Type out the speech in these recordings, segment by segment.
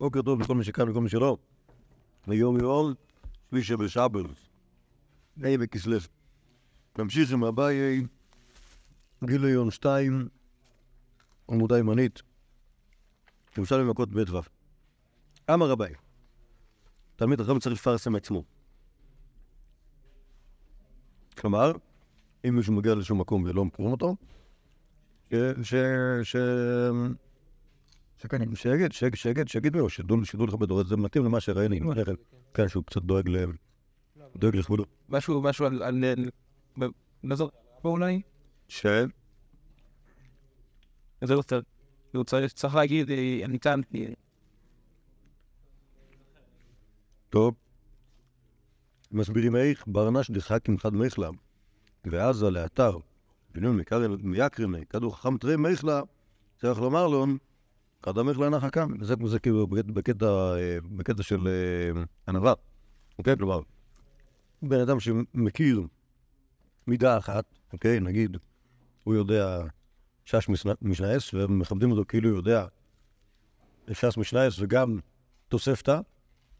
בוקר טוב לכל מי שכאן וכל מי שלא. היום יום שלישי בשבל, ה' בכסלו. נמשיך עם אביי, גיליון 2, עמודה ימנית, ירושלים מכות ב' ו'. אמר אביי, תלמיד חכם צריך לפרסם עצמו. כלומר, אם מישהו מגיע לשום מקום ולא מכירים אותו, ש... ש... ש... שקנים. שיגיד, שיגיד, שיגיד, שיגיד לו, שידעו שידעו לכבד אותו, זה מתאים למה שראינו, כן, שהוא קצת דואג ל... דואג לכבודו. משהו, משהו על... לא זוכר, פה אולי? ש... זה לא צריך. הוא צריך להגיד, אה, ניתן... אה, טוב. מסבירים איך ברנש דחק עם חד מחלה, ועזה לאתר, בנון מיקרני, כדור חכם תרי מחלה, צריך לומר לו, המחלה נחה כאן. זה, כאילו אה, בקטע של אה, ענווה. אוקיי? כלומר, בן אדם שמכיר מידה אחת, אוקיי? נגיד, הוא יודע ש"ס משנייס, ומכבדים אותו כאילו הוא יודע ש"ס משנייס וגם תוספתא,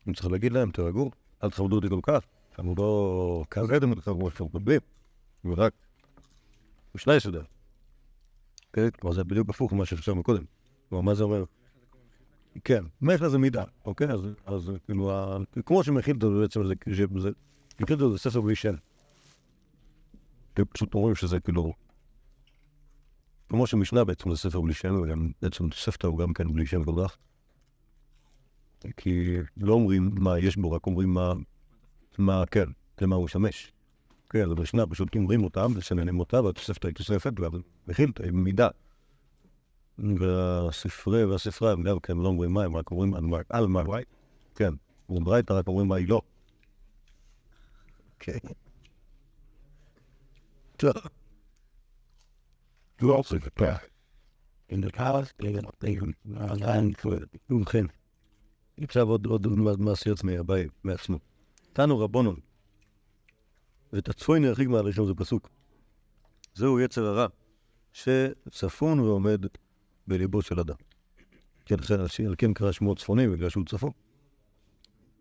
אני צריך להגיד להם, תירגעו, אל תכבדו אותי כל כך, אנחנו לא כרגע כמו שאתם מקבלים, ורק משנייס יודע. אוקיי? כלומר, זה בדיוק הפוך ממה שחשבנו קודם. כלומר, מה זה אומר? כן, מחלה זה מידה, אוקיי? אז, כאילו, כמו שמכיל אותו בעצם, זה, זה, מכיל אותו זה ספר בלי. אתם פשוט אומרים שזה כאילו... כמו שמשנה בעצם זה ספר בלי שם, וגם בעצם תוספתא הוא גם כן בלי שם כל כך. כי לא אומרים מה יש בו, רק אומרים מה, מה כן, למה הוא משמש. כן, אז במשנה פשוט אומרים אותם, ושננים אותה, והתוספתא היא תוספת, והמכילתא היא מידה. והספרי והספרה הם גם כן לא אומרים מה, הם רק אומרים על מה, כן. וברייתא רק אומרים מה היא לא. כן. טוב. ובכן, עכשיו עוד עוד מעשיות מהבית, מעצמו. תנו רבונון, ואת הצפוין ירחיק מהלכים זה פסוק. זהו יצר הרע, שצפון ועומד בליבו של אדם. כן, לכן על כן קרא שמו צפוני, בגלל שהוא צפון.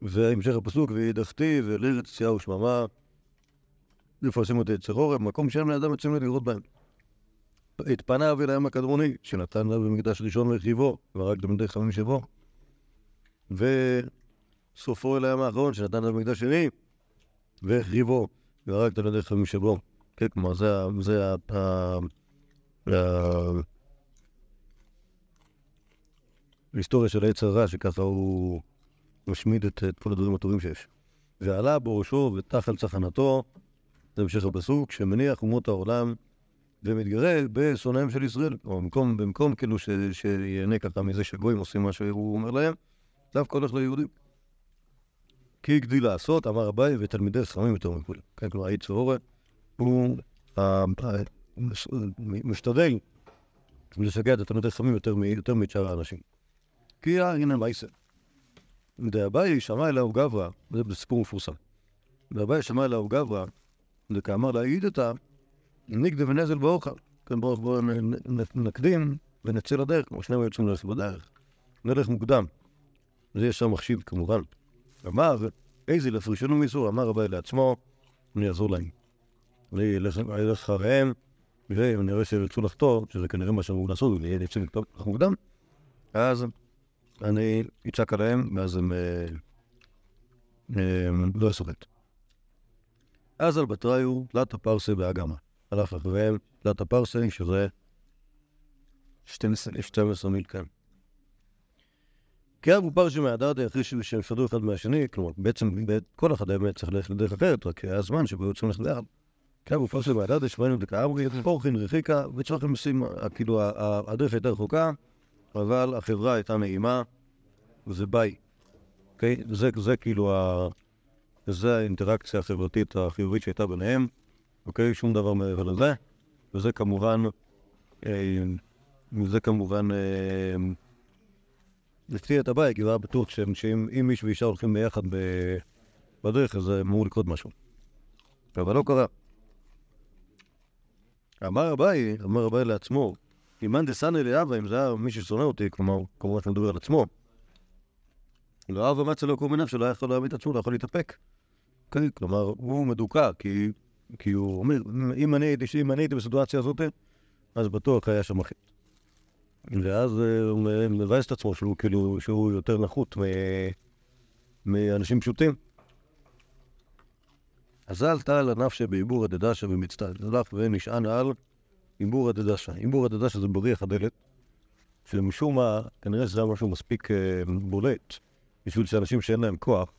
והמשך הפסוק, וידחתי ולארץ צייה ושממה, לפרסם את יצר עורב, מקום שאין בני אדם יוצאים לראות בהם. את פניו אל הים הקדמוני, שנתן לה במקדש ראשון והחריבו, ורק תלמידי חכמים שבו. וסופו אל הים האחרון, שנתן לה במקדש שני, והחריבו, ורק תלמידי חכמים שבו. כן, כלומר, זה ה... זה ה... ה- ה- ההיסטוריה של העץ הרע, שככה הוא משמיד את, את כל הדברים הטובים שיש. ועלה בראשו ותחל צחנתו, זה המשך הפסוק, שמניח אומות העולם ומתגרה בשונאיהם של ישראל. או במקום, במקום כאילו ש, שיהנה ככה מזה שגויים עושים מה שהוא אומר להם, דווקא הולך ליהודים. כי הגדיל לעשות, אמר אביי, ותלמידי חכמים יותר מכולם. כן, כלומר, האיץ ואורן הוא ה- ה- משתדל לשגע את התלמידי חכמים יותר משאר האנשים. כי הנה מייסר. דאביי שמע אליהו גברא, זה בסיפור מפורסם. דאביי שמע אליהו גברא, וכאמר להעיד אותה, נגדה ונזל באוכל. כן, בואו נ- נקדים ונצא לדרך, כמו שנינו יוצאים ללכת בדרך. נלך מוקדם. זה ישר מחשיב כמובן. אמר, איזה לפרישנו מאיסור, אמר רבי לעצמו, אני אעזור להם. אני אלך אחריהם, ואם אני רואה שהם ירצו לחתור, שזה כנראה מה שאמרו לעשות, ויהיה יוצא מוקדם, אז אני אצעק עליהם, ואז הם אה, אה, לא חטא. אז על בתריו, תלת הפרסה באגמה. הלך אחריהם, תלת הפרסה, שזה 12 12 מיל כאן. כי אבו פרשי מהדרדה אחרי ש- שהם נפרדו אחד מהשני, כלומר, בעצם כל אחד היה צריך ללכת לדרך אחרת, רק היה זמן שבו היו צריכים ללכת ביחד. אבו פרשי מהדרדה שמענו דקאמרי, פורחין רחיקה, וצריכים משים, כאילו, ה- ה- הדרך הייתה רחוקה, אבל החברה הייתה נעימה, וזה ביי. אוקיי? זה, זה כאילו, ה... זה האינטראקציה החברתית החיובית שהייתה ביניהם, אוקיי? שום דבר מעבר לזה, וזה כמובן, אה, זה כמובן, אה, הפתיע את הבית, כי הוא היה בטוח שאם אם איש ואישה הולכים ביחד ב- בדרך, אז אמור לקרות משהו. אבל לא קרה. אמר אביי, אמר אביי לעצמו, אם מאן דסנא לאבא, אם זה היה מי ששונא אותי, כלומר, כמובן אתה מדבר על עצמו, לא אהב אמצע לא קום עיניו שלא יכול להעמיד את עצמו, לא יכול להתאפק. כן, כלומר, הוא מדוכא, כי, כי הוא אומר, אם אני אם אני הייתי בסיטואציה הזאת, אז בטוח היה שם חטא. ואז אה, הוא מבאס את עצמו שהוא כאילו, שהוא יותר נחות מאנשים פשוטים. אזל טל ענף שבעיבור הדדשה ומצטלף ונשען על עיבור הדדשה. עיבור הדדשה זה בריח הדלת, שמשום מה, כנראה שזה היה משהו מספיק אה, בולט, בשביל שאנשים שאין להם כוח,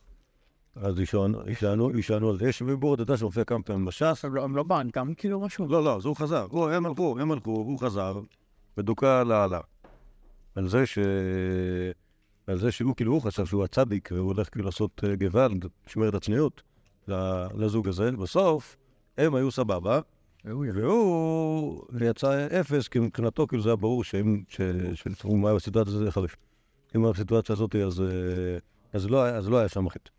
אז יישענו- על זה. יש בעיבור הדדשה שמופיע כמה פעמים בש"ס, הם לא- לא בנק, גם כאילו משהו. לא, לא, אז הוא חזר. הוא, הם הלכו, הם הלכו, הוא חזר, ודוכא על העלה. על זה ש... על זה שהוא כאילו, הוא חשב שהוא הצדיק, והוא הולך כאילו לעשות אה, גוואלד, לשמר את הצניעות לזוג הזה. בסוף, הם היו סבבה, והוא יצא אפס, כי מבחינתו כאילו זה היה ברור שאם, ש- שהוא היה בסיטואציה הזאת, חריף. אם הוא היה בסיטואציה הזאת, אז, אה, אז, לא, היה- לא היה שם חטא.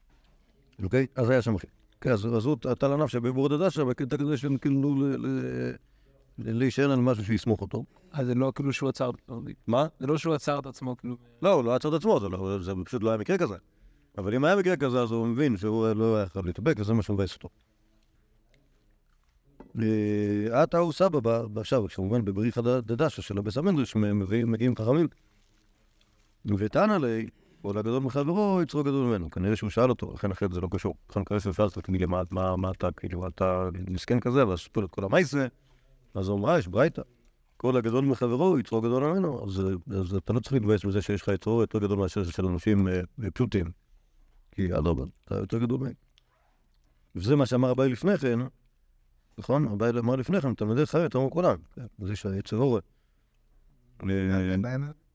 אוקיי? אז היה שם חטא. כן, אז, הוא טל ענף שבעבור הדדשה, בקטע כזה של כאילו ל- ל- ל- להישען על משהו שיסמוך אותו. אז זה לא כאילו שהוא עצר, מה? זה לא שהוא עצר את עצמו, כאילו. לא, הוא לא עצר את עצמו, זה, לא, זה פשוט לא היה מקרה כזה. אבל אם היה מקרה כזה, אז הוא מבין שהוא לא היה חייב להתאבק, וזה מה שמבאס אותו. אה, עתה הוא סבא, עכשיו, כמובן בבריך הדדשה של הבס מביאים- מגיעים חכמים. וטען עלי, כל הגדול מחברו, יצרו גדול ממנו. כנראה שהוא שאל אותו, לכן אחרת זה לא קשור. לכן שאל אותו, כאילו, מה, אתה, כאילו, אתה מסכן כזה, ואז סיפור את כל המייסה. אז הוא אמר, "אה, יש ברייתא. כל הגדול מחברו, יצרו גדול ממנו. אז, אתה לא צריך להתבאס בזה שיש לך יצרו יותר גדול מאשר של אנשים אה, פשוטים. כי אדרבה, אתה יותר גדול מהם. וזה מה שאמר הבעל לפני כן, נכון? הבעל אמר לפני כן, תלמידי חיים יותר מכולם. כן, זה שהיצר אורן.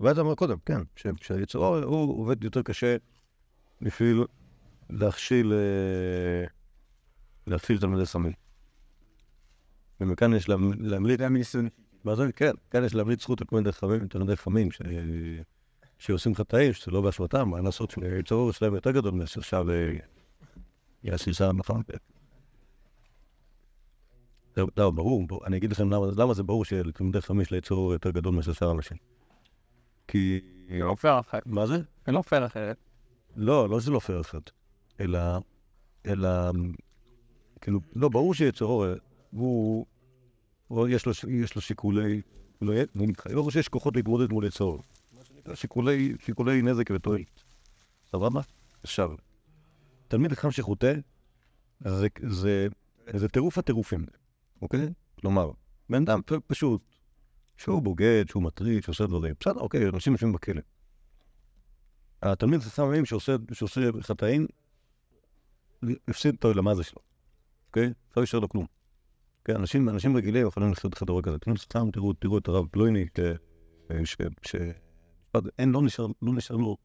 ואז אמר קודם, כן, שהיצר אורן הוא עובד יותר קשה בשביל להכשיל, אה, להכשיל תלמידי סמים. ומכאן יש להמ- להמליץ, מה זה? כן, כאן יש להמליץ זכות על תלמידי חכמים, תלמידי חכמים, ש- שעושים חטאים, שזה לא באשמתם, מה לעשות שהיצר אורן שלהם יותר גדול מאשר עכשיו אה, יעשי שם, נכון? לא, לא, ברור. אני אגיד לכם למה, למה זה ברור שלתלמידי חכמים יש ליצור יותר גדול מאשר שאר האנשים. כי... לא פייר אחרת. מה זה? זה לא פייר אחרת. לא, לא שזה לא פייר אחרת, אלא, אלא, כאילו, לא, ברור שיצור הוא, הוא יש, לו, יש לו שיקולי, לא, יהיה- אני מתחייב, ברור שיש כוחות להתמודד מול יצור שיקולי, שיקולי נזק ותועלת. סבבה? עכשיו, תלמיד חכם שחוטא, זה, זה, זה טירוף הטירופים, אוקיי? כלומר, בן אדם פשוט, שהוא בוגד, שהוא מטריד, שעושה דברים. בסדר, אוקיי, אנשים יושבים בכלא. התלמיד חכמים שעושה, שעושה חטאים, הפסיד את העולמה שלו, אוקיי? לא יישאר לו כלום. כן, אנשים, אנשים רגילים יכולים לחיות חדר כזה. תלמיד חכם, תראו, תראו את הרב פלויני, ש... ש... אין, לא נשאר, לא נשאר לו...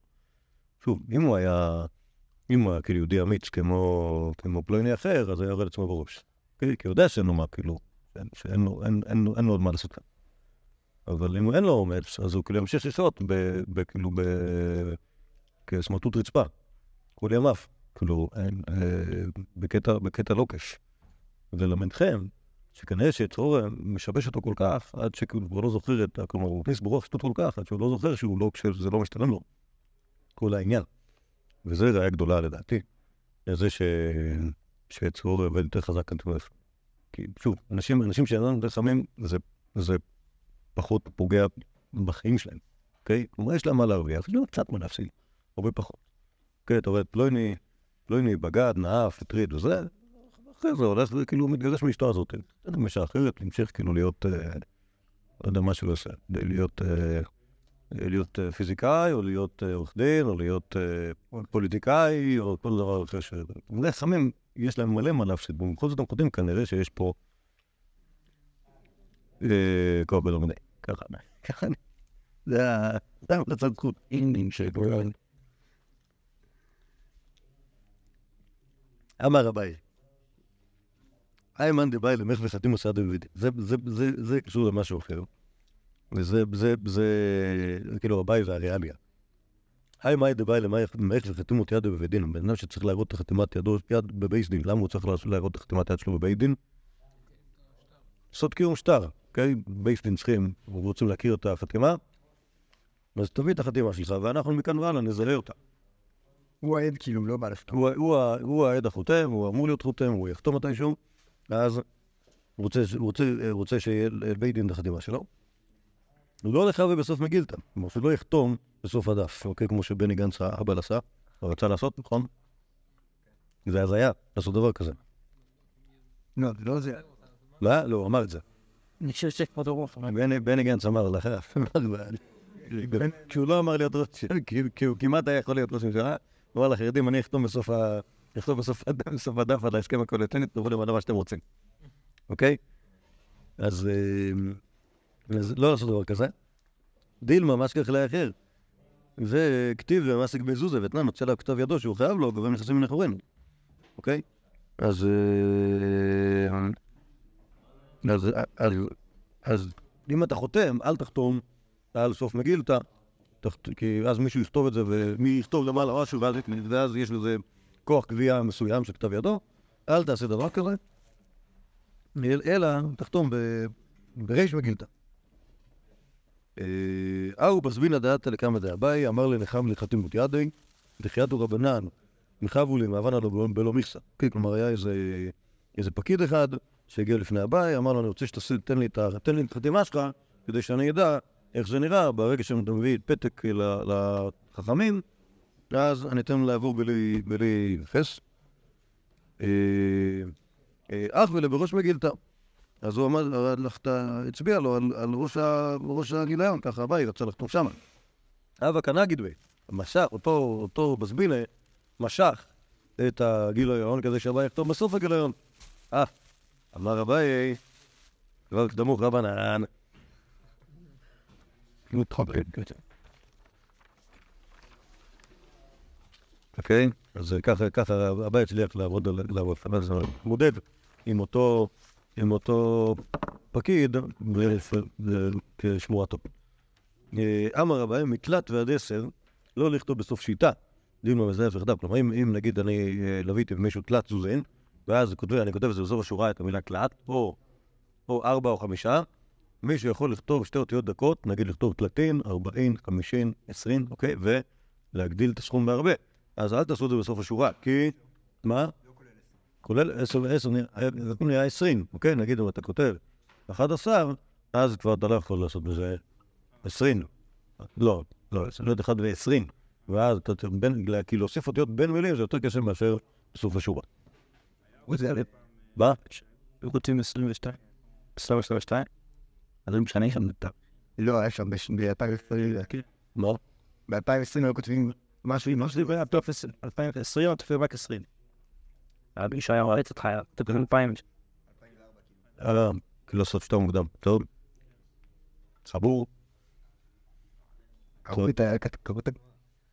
שוב, אם הוא היה, אם הוא היה כאילו יהודי אמיץ כמו, כמו פלויני אחר, אז היה יורד עצמו בראש. כי הוא יודע שאין לו מה, כאילו, שאין, לו, אין, אין, אין לו עוד מה לעשות כאן. אבל אם אין לו אומץ, אז הוא כאילו ימשיך ב, כאילו, ב, כסמרטוט רצפה, כל ימיו, כאילו, אה, בקטע, בקטע לוקש. ולמדכם, שכנראה שיצרור משבש אותו כל כך, עד שכאילו הוא לא זוכר את, כלומר, הוא מכניס ברוח שטות כל כך, עד שהוא לא זוכר שהוא לא, שזה לא משתלם לו, כל העניין. וזה ראיה גדולה לדעתי, לזה ש... שיצרור עובד יותר חזק כאן תמך. כי שוב, אנשים, אנשים שאינם יותר חמים, זה, זה פחות פוגע בחיים שלהם, אוקיי? כלומר, יש להם מה להרוויח, יש להם קצת מה להפסיד, הרבה פחות. אוקיי, אתה רואה, פלויני, פלויני בגד, נאף, הטריד וזה, אחרי זה הולך וכאילו מתגרש מאשתו הזאת. אין אישה אחרת, להמשיך כאילו להיות, אה, לא יודע מה שהוא עושה, להיות, אה, להיות אה, פיזיקאי, או להיות עורך דין, או להיות פוליטיקאי, או כל דבר אחר ש... בני חכמים, יש להם מלא מה להפסיד, ובכל זאת הם כותבים כנראה שיש פה... אה, כל הרבה לא מדי. ככה, ככה אני... זה ה- זה המלצת זכות. אמר אביי. איימן דבאי למך וחתים עושה דוד. זה, זה, זה, זה קשור למשהו אחר. וזה, זה, זה, זה כאילו אביי והריאליה. היי מאי דבאי למך וחתים אותי יד בבית דין. בן אדם שצריך להראות את חתימת ידו יד בבייס דין. למה הוא צריך להראות את חתימת היד שלו בבית דין? לעשות קיום שטר, אוקיי? בייס דין צריכים, רוצים להכיר את החתימה, אז תביא את החתימה שלך, ואנחנו מכאן והלאה נזהה אותה. הוא העד כאילו, לא בא לפתור. הוא, הוא, הוא העד החותם, הוא אמור להיות חותם, הוא יחתום מתישהו, אז הוא רוצה, הוא שיהיה בית דין את החתימה שלו. לא לחווה בסוף מגילתא, כלומר שלא יחתום בסוף הדף, אוקיי? כמו שבני גנץ האבא עשה, הוא רצה לעשות, נכון? זה הזיה, לעשות דבר כזה. לא, זה לא זה. לא, לא, הוא אמר את זה. אני חושב שכבוד הרוח. בני, גנץ אמר לך, כי הוא לא אמר להיות ראש כי- כי הוא כמעט היה יכול להיות ראש ממשלה, הוא אמר לחרדים, אני אחתום בסוף ה- אחתום בסוף הדף- על ההסכם הקואליציוני, תבואו למדע מה שאתם רוצים, אוקיי? אז אה, אז לא לעשות דבר כזה. דילמה, מה שכך לאחר. זה כתיב ומעסיק מזוזה, ואתנן נוצא לה כתב ידו שהוא חייב לו, גורם נכסים מן אחורינו, אוקיי? אז... אה, אז, אז, אז אם אתה חותם, אל תחתום על סוף מגילתא, כי אז מישהו יכתוב את זה, ומי יכתוב למעלה משהו, ואז, ואז יש לזה כוח קביעה מסוים של כתב ידו, אל תעשה דבר כזה, אל- אלא תחתום בריש מגילתא. אה, אהו בזבינא דעתא לקמא דאביי, אמר לנחם לחתימות ידי, דחייתו רבנן, מחבו לי מעבנה לו בלא מכסה. כן, כלומר, היה איזה, פקיד אחד שהגיע לפני אביי, אמר לו, אני רוצה שתתן לי את את החתימה שלך, כדי שאני אדע איך זה נראה ברגע שאתה מביא פתק ל- לחכמים, אז אני אתן לעבור בלי, בלי חס. אה, אה, אך ולבראש מגילתא. אז הוא אמר, אתה הצביע לו על, על ראש, הגיליון, ככה אביי רצה לחתום שמה. אבא כנגיד בי, משך, אותו, אותו בזבינה, משך את הגיליון כדי שאביי יחתום בסוף הגיליון. אה, אמר אביי, כבר קדמו רבנן. אוקיי? אז ככה, ככה הצליח לעבוד, על- לעבוד, זה מודד עם אותו, עם אותו פקיד כשמורתו. אה, אמר אביי, מקלט ועד עשר, לא לכתוב בסוף שיטה. דיון במזהה וחדב. כלומר, אם, נגיד אני אה, לוויתי במישהו תלת זוזין, ואז אני כותב את זה בסוף השורה את המילה או, או ארבע או חמישה, מישהו יכול לכתוב שתי אותיות דקות, נגיד לכתוב תלתין, ארבעין, חמישין, עשרים, אוקיי? ולהגדיל את הסכום בהרבה. אז אל תעשו את זה בסוף השורה, כי... מה? כולל 10 ו-10, נראה 20, אוקיי? נגיד אם אתה כותב 11, אז כבר אתה לא יכול לעשות בזה 20. לא, לא, זה 1 ו-20. ואז אתה צריך כאילו להוסיף אותיות בין מילים זה יותר קשה מאשר בסוף השורה. מה? רוצים 22. 22? אז הם משנה שם את לא, היה שם ב-2020. מה? ב-2020 היו כותבים משהו, משהו, 2020 או 2020? מישהו היה רועץ אותך, תקועים פעמים. לא, לא סוף שאתה מוקדם. טוב. סבור.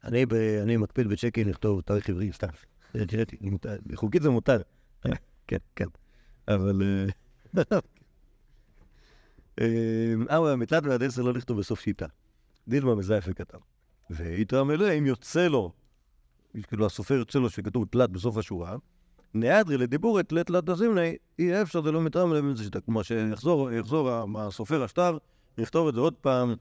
אני מקפיד בצ'קין לכתוב תאריך עברי, סתם. חוקית זה מותר. כן, כן. אבל... אה, הוא היה מתלת ועד עשר לא לכתוב בסוף שיטה. דילמה מזייף כתב. ויתרם אליה, אם יוצא לו, כאילו הסופר יוצא לו שכתוב תלת בסוף השורה, נעדרי לדיבורי תלת תלת דזימני, אי אפשר זה לא מתרם להם איזה שיטה. כלומר שיחזור יחזור הסופר השטר, יכתוב את זה עוד פעם,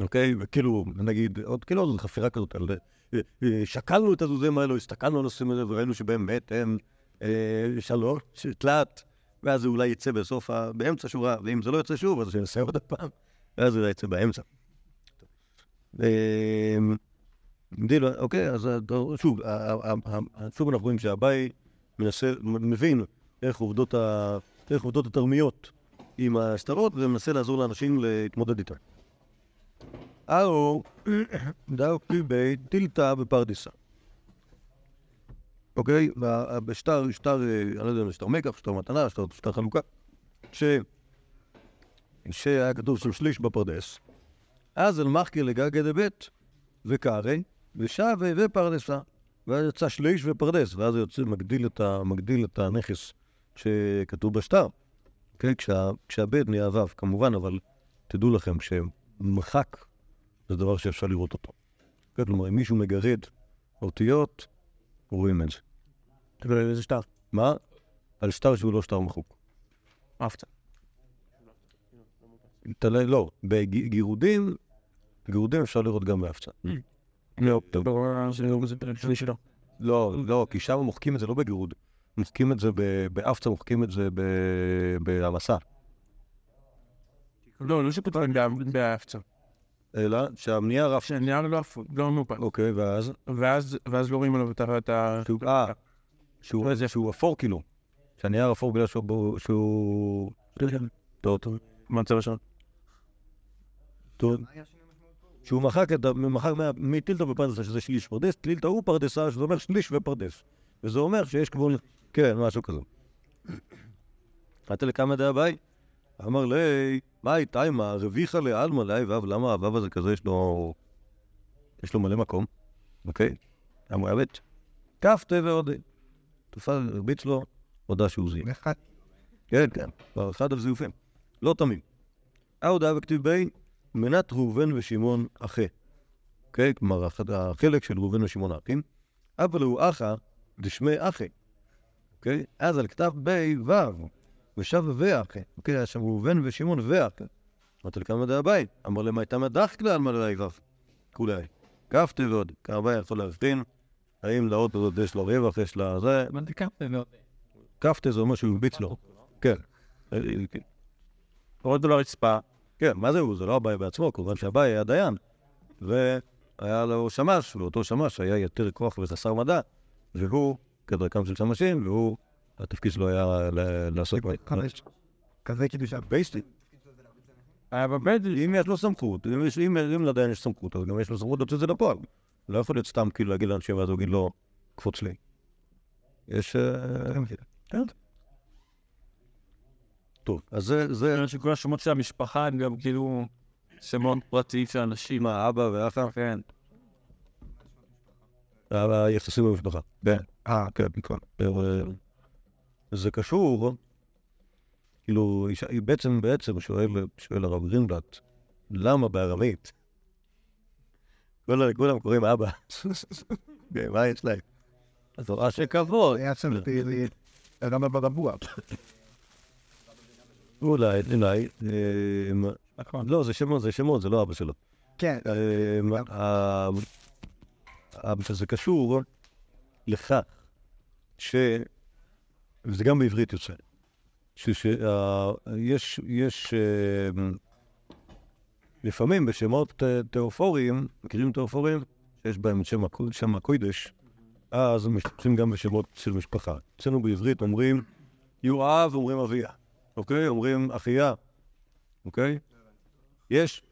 אוקיי? וכאילו, נגיד, עוד כאילו עוד חפירה כזאת על... אה, אה, שקלנו את הזוזים האלו, הסתכלנו על הנושאים האלה וראינו שבאמת הם אה, שלוש, תלת, ואז זה אולי יצא בסוף, באמצע שורה, ואם זה לא יוצא שוב, אז שנעשה עוד פעם, ואז זה יצא באמצע. אה, אוקיי, אז ה- שוב, שוב אנחנו רואים שהבאי מנסה, מבין איך עובדות, ה, איך עובדות התרמיות עם השטרות, ומנסה לעזור לאנשים להתמודד איתן. אהו, דאו קיבי טילתא בפרדיסה. אוקיי? בשטר, שטר, אה, אני לא יודע אם זה שטר מקח, שטר מתנה, שטר, שטר חלוקה, ש... שהיה כתוב שם שליש בפרדס. אז אל מחקי לגגא דבית וקרעי, ושווה ופרדסה. ואז יצא שליש ופרדס, ואז זה יוצא, מגדיל את, ה, מגדיל את הנכס שכתוב בשטר. כן, כשה, כשהבית נהיה ו', כמובן, אבל תדעו לכם, כשמחק זה דבר שאפשר לראות אותו. כן, כלומר, אם מישהו מגרד אותיות, רואים את זה. תלוי איזה שטר. מה? על שטר שהוא לא שטר מחוק. אהבת. לא, בגירודים, גירודים אפשר לראות גם בהפצה. לא. לא, לא, כי שם מוחקים את זה לא בגירוד. מוחקים את זה ב- באפצה, מוחקים את זה ב- בהעמסה. לא, לא שפותרים באפצה. אלא שהמניעה רף... שהנייר לא אפוי, לא מאופן. אוקיי, ואז? ואז ואז לא רואים עליו את ה- את ה... שהוא- אה, שהוא שהוא אפור כאילו. שהנייר אפור בגלל שהוא... שהוא... טוב, טוב. מה הצבע שלו? טוב. שהוא מחק את ה... מחק מטילטה ופרדסה, שזה שליש פרדס, טילטה הוא פרדסה, שזה אומר שליש ופרדס. וזה אומר שיש גבול... כן, משהו כזה. לכמה דעה ביי? אמר לי, מאי תימא, רביחה לעלמא ואב, למה הוו הזה כזה יש לו... יש לו מלא מקום, אוקיי? היה בית? כפתה ועוד... תופעה הרביץ לו, הודה שהוא זיהה. אחד. כן, כן, כבר אחד הזיופים. לא תמים. ההודעה בכתיב בי, מנת ראובן ושמעון אחי. אוקיי? כלומר, הח- החלק של ראובן ושמעון האחים. אבל הוא אחא דשמי אחי. אוקיי? אז על כתב בי ו' ושב ואחי. אוקיי? היה שם ראובן ושמעון ואחי. אמרתי לכמה דעה ביי. אמר להם הייתה מדח כלל מלאי ו'. כולי. כפתי ועוד. כמה יכול להבחין. האם לאות הזאת יש לו רווח, יש לה זה. מה זה כמה? כפתה זה אומר שהוא הרביץ לו. כן. הורידו לו רצפה. כן, מה זה הוא? זה לא אביי בעצמו, כמובן שאביי היה דיין, והיה לו שמש, ואותו שמש היה יותר כוח וחסר מדע, והוא, כדרכם של שמשים, והוא, התפקיד שלו היה לעסוק ב... חמש. כזה קידוש. בייסטי. היה בבית, אם יש לו סמכות, אם לדיין יש סמכות, אז גם יש לו סמכות להוציא את זה לפועל. לא יכול להיות סתם כאילו להגיד לאנשים, ואז הוא יגיד לו, קפוץ לי. יש... אה, כן. טוב, אז זה, זה, נראה שכל השמות של המשפחה הם גם כאילו שמות פרטיים של אנשים. מה, אבא ואחא? כן. היחסים במשפחה. כן. אה, כן, נכון. אה, זה קשור, כאילו, היא בעצם, בעצם שואל, שואל הרב גרינבלט, למה בארמית? כולם כולם קוראים אבא. כן, מה יש להם? אז הוא אשר כבוד. היה שם רמה ברבוע. אולי, אולי. אה, נכון. לא, זה שמות, זה שמות, זה לא אבא שלו. כן. ה- זה קשור לכך ש... וזה גם בעברית יוצא. שיש, יש, אה, לפעמים בשמות תיאופוריים, מכירים תיאופוריים? שיש בהם שם, הקו- שם הקוידש, אז משתמשים גם בשמות של משפחה. אצלנו בעברית אומרים יואב, אומרים אביה, אוקיי? אומרים אחיה, אוקיי? יש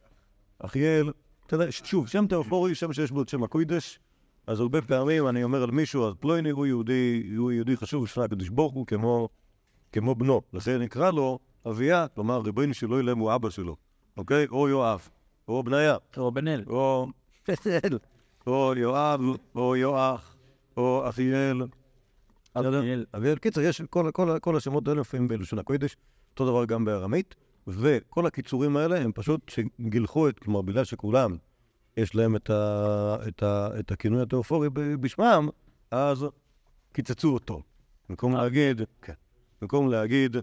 אחיאל, אתה יודע, שוב, שם תיאופורי, שם שיש בו את שם הקוידש, אז הרבה פעמים אני אומר על מישהו, אז פלויני הוא יהודי, הוא יהודי חשוב לפני הקדוש ברוך הוא כמו, כמו בנו. לכן נקרא לו אביה, כלומר ריבונו שלא ילם הוא אבא שלו, אוקיי? או יואב, או בניה, או בן אל. או או יואב, או יואח, או אחיאל. אביאל. אביאל, קיצר, יש כל, כל, כל השמות האלה לפעמים בלשון הקודש, אותו דבר גם בארמית, וכל הקיצורים האלה הם פשוט שגילחו את, כלומר, בגלל שכולם יש להם את, ה, את, ה, את הכינוי התיאופורי בשמם, אז קיצצו אותו. במקום להגיד, כן, במקום להגיד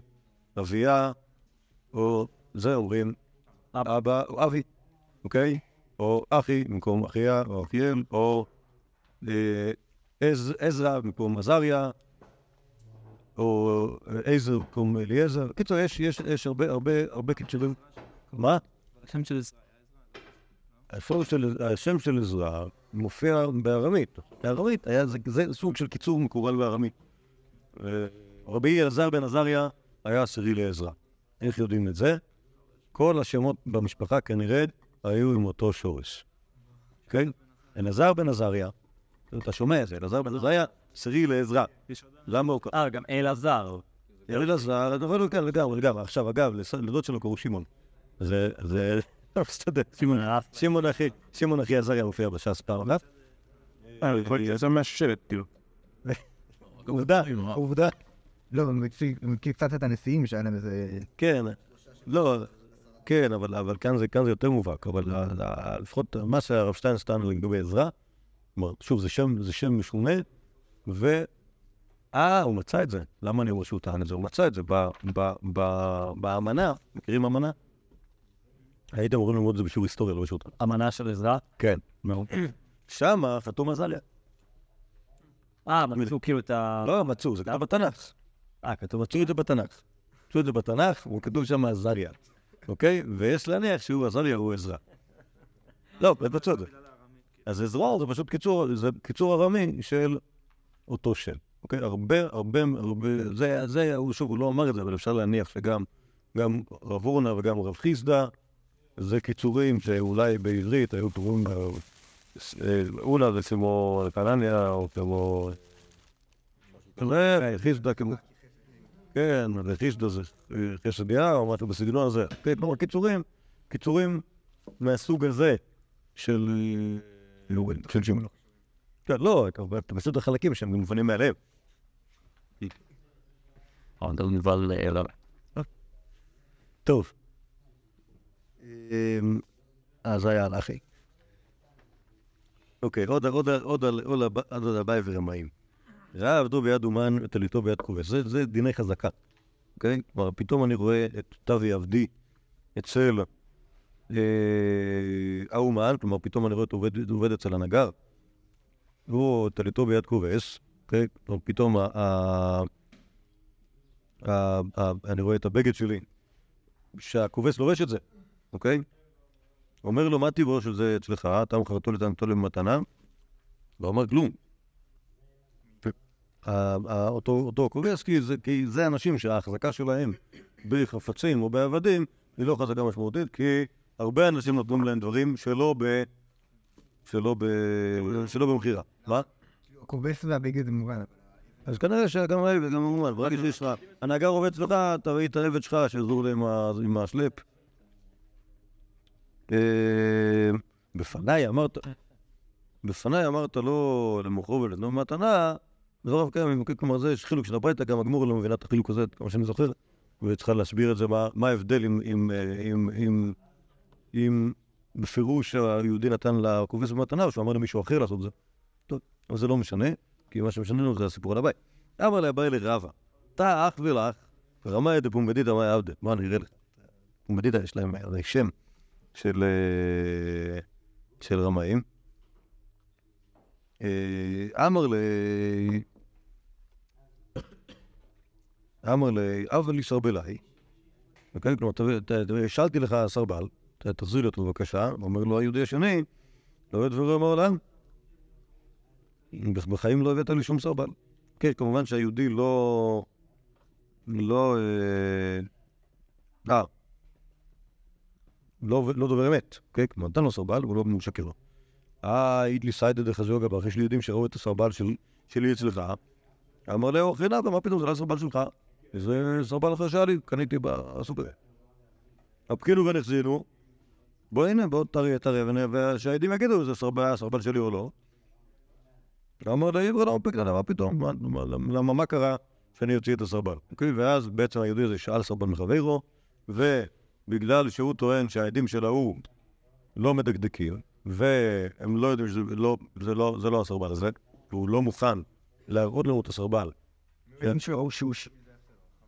אביה, או זה אומרים אבא. או אבי, אוקיי? או אחי במקום אחיה, או אחיאל, או אה, עזרא במקום עזריה, או עזר במקום אליעזר. קיצור, יש, הרבה, קיצורים. מה? השם של זה. השם של, השם של עזרא מופיע בארמית. בארמית היה, זה, זה סוג של קיצור מקובל בארמית. אה, רבי אלעזר בן עזריה היה עשירי לעזרא. איך יודעים את זה? כל השמות במשפחה כנראה היו עם אותו שורש. כן? אלעזר בן עזריה, אתה שומע את זה, אלעזר בן עזריה, עשירי לעזרא. למה הוא קרא? אה, גם אלעזר. אלעזר, אבל הוא כן, לגמרי, לגמרי. עכשיו, אגב, לדוד שלו קראו שמעון. זה, זה, לא. שמעון הרב. שמעון אחי, שמעון אחי עזריה מופיע בש"ס פעם אחת. אה, יכול להיות שזה מהשבט, כאילו. עובדה, עובדה. לא, מכיר קצת את הנשיאים שהיה להם איזה... כן, לא, כן, אבל, אבל כאן, זה, כאן יותר מובהק, אבל לפחות מה שהרב שטיינס טען לגבי עזרא, כלומר, שוב, זה שם, זה שם משונה, ו... אה, הוא מצא את זה. למה אני אומר שהוא טען את זה? הוא מצא את זה ב, ב, ב, באמנה, מכירים אמנה? הייתם אמורים ללמוד את זה בשיעור היסטוריה, לא בשיעור טען. אמנה של עזרא. כן. שמה חתום עזריה. אה, מצאו כאילו את ה... לא מצאו, זה כתוב בתנ"ך. אה, כתוב מצאו את זה בתנ"ך. מצאו את זה בתנ"ך, וכתוב שם עזריה. אוקיי? ויש להניח שהוא עזריה הוא עזרא. לא, מצאו את זה. אז עזרא זה פשוט קיצור, זה קיצור ארמי של אותו שם. אוקיי? הרבה, הרבה, הרבה, זה, זה, הוא שוב, הוא לא אמר את זה, אבל אפשר להניח שגם גם רב אורנה וגם רב חיסדא, זה קיצורים שאולי בעברית היו קוראים, אה, אה, זה כמו קנניה, או כמו... זה, חיסדא כמו... כן, וחיסדא זה אה, חסדיה, או משהו בסגנון הזה. כן, כלומר, קיצורים, קיצורים מהסוג הזה של... אה, של שמעון. כן, לא, כמובן, אתה מסיר את החלקים שהם גם מובנים מאליהם. טוב. אמ, אז היה על אחי. אוקיי, עוד עוד עוד על אביי ורמאים. ראה עבדו ביד אומן וטליתו ביד כובש. זה, זה דיני חזקה. אוקיי? כלומר, פתאום אני רואה את תבי עבדי אצל אה, האומן, כלומר, פתאום אני רואה את עובד, אצל הנגר, והוא טליתו ביד כובש, אוקיי? פתאום אני רואה את הבגד שלי, שהכובש לובש את זה, אוקיי? אומר לו, מה טיבו של זה אצלך? אתה מכרתו לטענתו למתנה? לא אומר כלום. אותו אותו זה- כי זה אנשים שההחזקה שלהם בחפצים או בעבדים היא לא חזקה משמעותית, כי הרבה אנשים נותנים להם דברים שלא ב... שלא ב... שלא במכירה. מה? הכובס והבגד זה מובן. אז כנראה שגם העבד, גם המומן, ברגע שיש לך, הנהגר עובד אצלך, תביא את העבד שלך שיעזור לי עם השלפ. אה, בפניי אמרת, בפניי אמרת לא למוכרו ולתנו מתנה, זה רב קיים, כלומר זה יש חילוק של הברייתא, גם הגמור לא מבינה את החילוק הזה, כמו שאני זוכר, וצריכה להסביר את זה, מה ההבדל אם- אם- בפירוש היהודי נתן לכובש במתנה, או שהוא אמר למישהו אחר לעשות זה. טוב, אבל זה לא משנה. כי מה שמשנה לנו זה הסיפור על הבית. אמר לה אביי לרבה, אתה אח ולך, רמאי דפומבדיתא מאי עבדה. מה אני אראה לך? פומבדיתא יש להם שם של, אה, של רמאים. אה, אמר ל... אמר ל... אבל לי סרבלי. אוקיי? כלומר, השאלתי לך סרבל, תחזיר לי אותו בבקשה. אומר לו היהודי השני, לא יהיה דברי מעולם. בחיים לא הבאת לי שום סרבל. כן, כמובן שהיהודי לא... לא... אה, אה, לא, לא דובר אמת, כן? כלומר, נתן לו סרבל, הוא לא משקר לו. אה, אידלי סיידא דחזיו גבר, יש לי יהודים שראו את הסרבל של, שלי אצלך. אמר לו, אחי נאווה, מה פתאום, זה לא הסרבל שלך. זה סרבל אחר שהיה לי, קניתי בסופר. הפקידו ונחזינו, בוא הנה, בוא תראה, תראה, ונ- ושהעדים יגידו, זה סרבל, הסרבל שלי או לא. אמר לה, עברה לא פקדנה, מה פתאום? מה- מה- למה, מה קרה שאני אוציא את הסרבל? אוקיי, ואז בעצם היהודי הזה שאל סרבל מחברו, ובגלל שהוא טוען שהעדים של ההוא לא מדקדקים, והם לא יודעים שזה לא, זה לא, זה לא הסרבל הזה, והוא לא מוכן להראות לנו את הסרבל.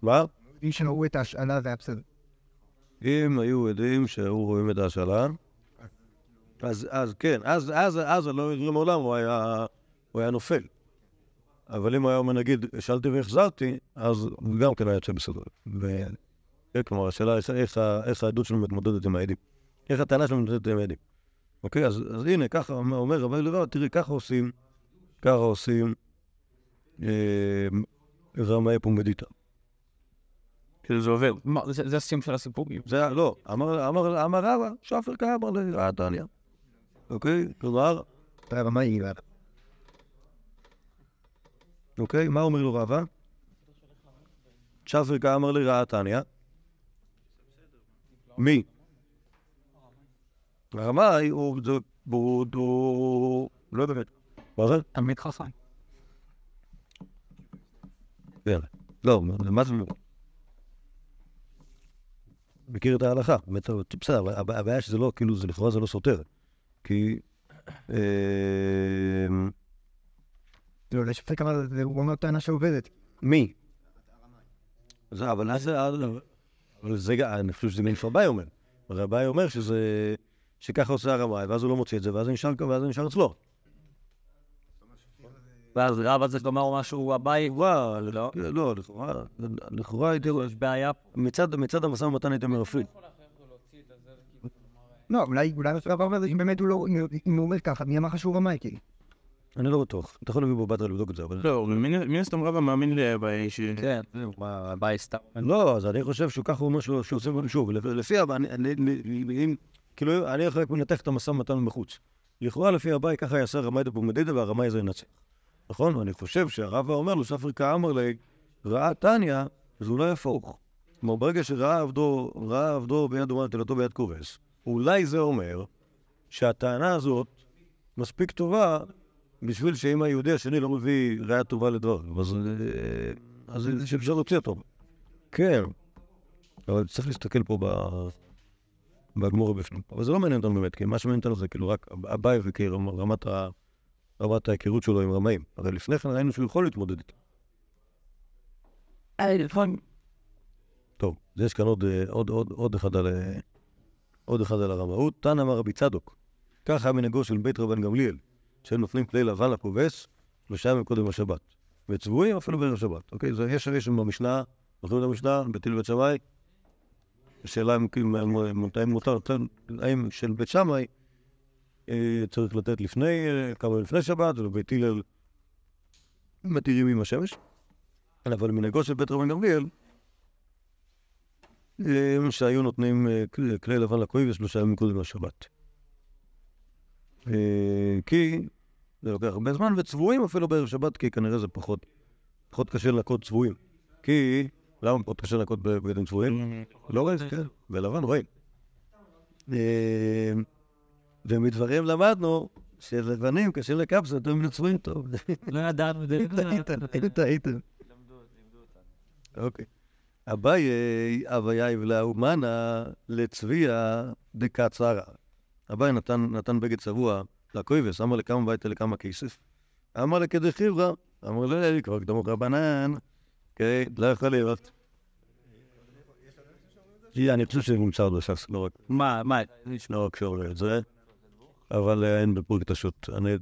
מה? אם שראו את ההשאלה זה היה בסדר. אם היו יודעים שהיו רואים את ההשאלה, אז, אז כן, אז, אז, אז לא ידעו מעולם, הוא היה, הוא היה נופל. אבל אם הוא היה אומר, נגיד, השאלתי והחזרתי, אז גם כן היה יוצא בסדר. ו... כלומר, השאלה איך, איך העדות שלנו מתמודדת עם העדים. איך הטענה שלנו מתמודדת עם העדים. אוקיי, אז, אז הנה, ככה אומר- רבי לבב, תראי, ככה עושים, ככה עושים אה, רמאי פומבדיתא. כאילו זה עובר. מה, זה זה הסיום של הסיפור? זה לא, אמר, אמר, אמר רבא, שפר כאמר לרעה תניא. אוקיי? כלומר, רמאי, אוקיי, מה אומר לו רבא? שפר כאמר לרעה תניא. מי? הרמאי הוא, זה- הוא, לא באמת. מה זה? תלמיד חכם. כן. לא, מה זה? מכיר את ההלכה, באמת, בסדר, הבעיה שזה לא, כאילו, זה לכאורה זה לא סותר. כי... אה, לא, לשפט אמר, זה- הוא אומר טענה שעובדת. מי? זה, אבל אז זה, אבל זה, אני חושב שזה גם רביי אומר. רביי אומר שזה, שככה עושה הרמאי, ואז הוא לא מוציא את זה, ואז זה נשאר אצלו. ואז רב הזה לומר משהו הבית, וואו, לא, לא, לכאורה, לכאורה הייתי, יש בעיה. מצד המשא ומתן הייתי אומר הפוך. לא, אולי, אולי הרב אומר, אם באמת הוא לא, אם הוא אומר ככה, מי אמר לך שהוא רמאי, כאילו? אני לא בטוח. אתה יכול להביא בבטרה לבדוק את זה, אבל... לא, מן הסתם רבא מאמין לבעיה ש... כן, הבית סתם. לא, אז אני חושב שהוא ככה אומר שהוא עושה שוב. לפ- לפי הבא, אני- כאילו, אני יכול רק מנתח את המשא ומתן מבחוץ. לכאורה לפי הבא, ככה יעשה רמאי דפומדידה והרמאי הזה ינצח. נכון? ואני חושב שהרבא אומר לו, ספר כאמר לי, ראה טניה, אז אולי הפוך. כלומר, ברגע שראה עבדו, ראה עבדו ביד אומרת תלתו ביד כובס, אולי זה אומר שהטענה הזאת מספיק טובה בשביל שאם היהודי השני לא מביא ראיה טובה לדבר, אז, אה, אז שאפשר להוציא אותו. כן, אבל צריך להסתכל פה ב... בגמור בפנים. אבל זה לא מעניין אותנו באמת, כי מה שמעניין אותנו זה כאילו רק אביי וכרמת ה... רמת ההיכרות שלו עם רמאים. הרי לפני כן ראינו שהוא יכול להתמודד איתם. טוב, אז יש כאן עוד, אה, עוד, עוד, עוד, אחד על, אה, עוד אחד על הרמאות. תנא אמר רבי צדוק, כך היה מנהגו של בית רבן גמליאל, שהם נופלים כלי לבן לכובס, שלושה ימים קודם השבת. וצבועים אפילו בערב שבת. אוקיי? זה יש יש במשנה, זוכרים את המשנה, בית הלל ובית שמאי? השאלה אם מתי מותר, האם של בית שמאי אה, צריך לתת לפני, אה, כמה לפני שבת, ובבית הלל מתירים עם השמש. אבל מנהגו של בית רבן גמליאל, אה, שהיו נותנים אה, כלי- לבן לכהן ושלושה ימים קודם לשבת. אה, כי זה לוקח הרבה זמן, וצבועים אפילו בערב שבת, כי כנראה זה פחות, פחות קשה לנקות צבועים. כי, למה פחות קשה לנקות בבגדים צבועים? לא רואים, כן, בלבן רואים. ומדברים למדנו שלבנים קשה לקפסה, מן הצבועים טוב. לא ידענו את זה. טעיתם, טעיתם. אוקיי. אביי אביה יבלעו מנה לצביה דקצרה. אביי נתן, נתן בגד צבוע לכויבס, אמר לכמה ביתה לכמה כסף. אמר לכדי חברה, אמר לו, כבר קדמו רבנן, כן, לא יכול להיות. אני חושב שזה נמצא בש"ס, לא רק, מה, מה, לא רק שאומר את זה, אבל אה, אין בפרק תשות. אני,